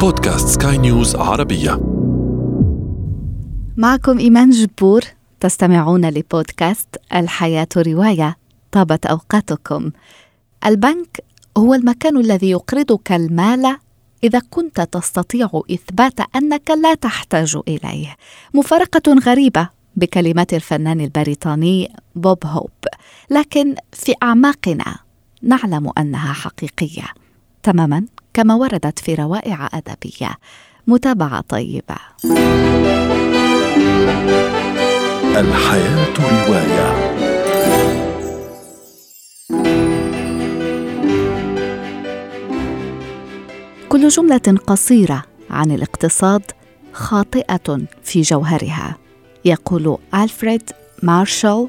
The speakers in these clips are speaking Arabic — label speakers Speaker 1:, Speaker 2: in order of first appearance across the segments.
Speaker 1: بودكاست سكاي نيوز عربية.
Speaker 2: معكم إيمان جبور تستمعون لبودكاست الحياة رواية. طابت أوقاتكم. البنك هو المكان الذي يقرضك المال إذا كنت تستطيع إثبات أنك لا تحتاج إليه. مفارقة غريبة بكلمات الفنان البريطاني بوب هوب. لكن في أعماقنا نعلم أنها حقيقية. تماما. كما وردت في روائع أدبية. متابعة طيبة.
Speaker 1: الحياة رواية.
Speaker 2: كل جملة قصيرة عن الاقتصاد خاطئة في جوهرها. يقول ألفريد مارشال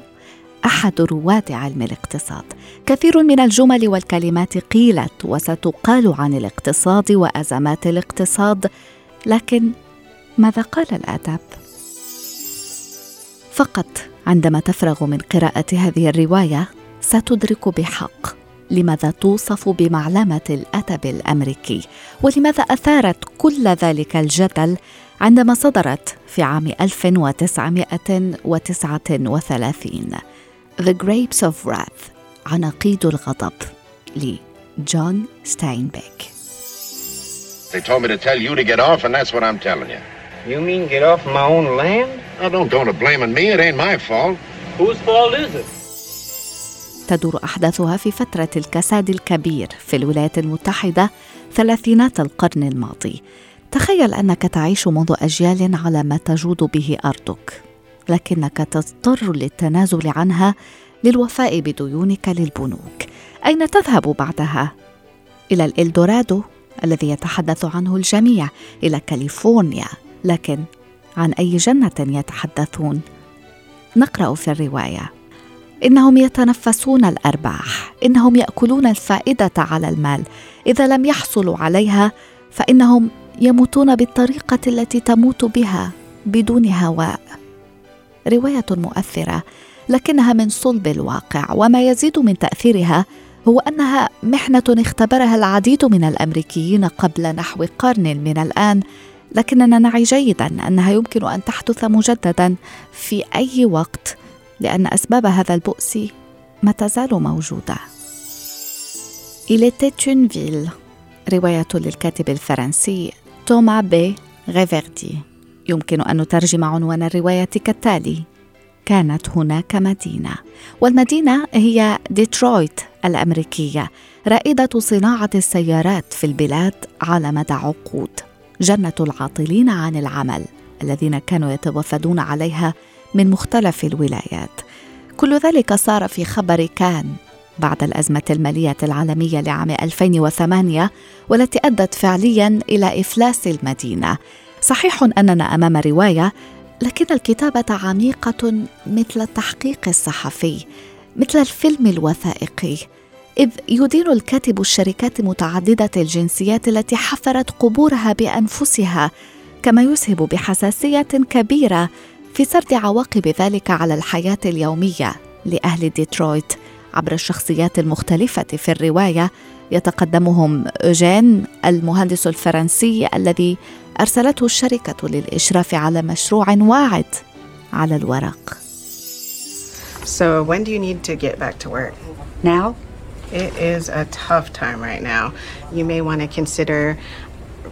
Speaker 2: أحد رواد علم الاقتصاد. كثير من الجمل والكلمات قيلت وستقال عن الاقتصاد وأزمات الاقتصاد لكن ماذا قال الادب فقط عندما تفرغ من قراءة هذه الرواية ستدرك بحق لماذا توصف بمعلمة الأدب الأمريكي ولماذا أثارت كل ذلك الجدل عندما صدرت في عام 1939 The Grapes of Wrath. عناقيد الغضب لجون ستاينبيك
Speaker 3: They told me to tell you to get off, and that's what I'm telling you.
Speaker 4: You mean get off my own land?
Speaker 3: Now, don't go to blaming me. It ain't my fault.
Speaker 4: Whose fault is it?
Speaker 2: تدور أحداثها في فترة الكساد الكبير في الولايات المتحدة ثلاثينات القرن الماضي تخيل أنك تعيش منذ أجيال على ما تجود به أرضك لكنك تضطر للتنازل عنها للوفاء بديونك للبنوك. أين تذهب بعدها؟ إلى الإلدورادو الذي يتحدث عنه الجميع إلى كاليفورنيا. لكن عن أي جنة يتحدثون؟ نقرأ في الرواية. إنهم يتنفسون الأرباح. إنهم يأكلون الفائدة على المال. إذا لم يحصلوا عليها فإنهم يموتون بالطريقة التي تموت بها بدون هواء. رواية مؤثرة. لكنها من صلب الواقع وما يزيد من تأثيرها هو أنها محنة اختبرها العديد من الأمريكيين قبل نحو قرن من الآن. لكننا نعي جيدا أنها يمكن أن تحدث مجددا في أي وقت لأن أسباب هذا البؤس ما تزال موجودة. Il était une ville. رواية للكاتب الفرنسي توما بي غيفردي يمكن أن نترجم عنوان الرواية كالتالي. كانت هناك مدينة والمدينة هي ديترويت الأمريكية رائدة صناعة السيارات في البلاد على مدى عقود. جنة العاطلين عن العمل الذين كانوا يتوافدون عليها من مختلف الولايات. كل ذلك صار في خبر كان بعد الأزمة المالية العالمية لعام 2008 والتي أدت فعليا إلى إفلاس المدينة. صحيح أننا أمام رواية لكن الكتابة عميقة مثل التحقيق الصحفي مثل الفيلم الوثائقي. إذ يدين الكاتب الشركات متعددة الجنسيات التي حفرت قبورها بأنفسها كما يسهب بحساسية كبيرة في سرد عواقب ذلك على الحياة اليومية لأهل ديترويت. عبر الشخصيات المختلفه في الروايه يتقدمهم أوجين المهندس الفرنسي الذي أرسلته الشركة للإشراف على مشروع واعد على الورق.
Speaker 5: So when do you need to get back to work?
Speaker 6: Now?
Speaker 5: It is a tough time right now. You may want to consider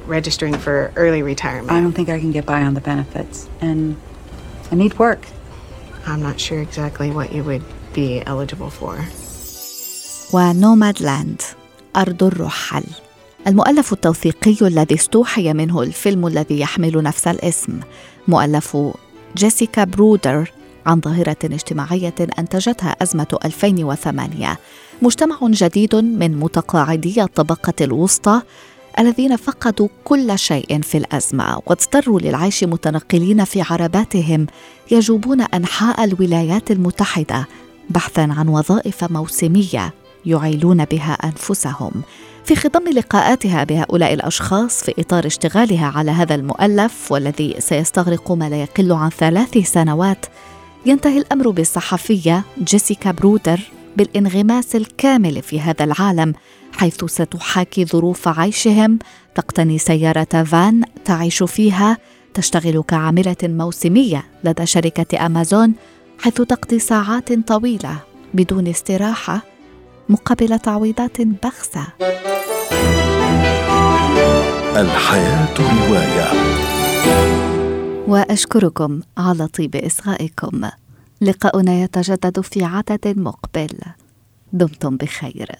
Speaker 5: registering for early retirement.
Speaker 6: I don't think I can get by on the benefits. And I need work.
Speaker 5: I'm not sure exactly what you would be eligible for.
Speaker 2: ونوماد لاند أرض الرحل المؤلف التوثيقي الذي استوحي منه الفيلم الذي يحمل نفس الاسم مؤلف جيسيكا برودر عن ظاهرة اجتماعية أنتجتها أزمة 2008 مجتمع جديد من متقاعدي الطبقة الوسطى الذين فقدوا كل شيء في الأزمة واضطروا للعيش متنقلين في عرباتهم يجوبون أنحاء الولايات المتحدة بحثا عن وظائف موسمية يعيلون بها أنفسهم. في خضم لقاءاتها بهؤلاء الأشخاص في إطار اشتغالها على هذا المؤلف والذي سيستغرق ما لا يقل عن ثلاث سنوات ينتهي الأمر بالصحفية جيسيكا برودر بالانغماس الكامل في هذا العالم حيث ستحاكي ظروف عيشهم تقتني سيارة فان تعيش فيها تشتغل كعاملة موسمية لدى شركة أمازون حيث تقضي ساعات طويلة بدون استراحة مقابل تعويضات بخسة.
Speaker 1: الحياة رواية.
Speaker 2: وأشكركم على طيب إصغائكم. لقاؤنا يتجدد في عدد مقبل. دمتم بخير.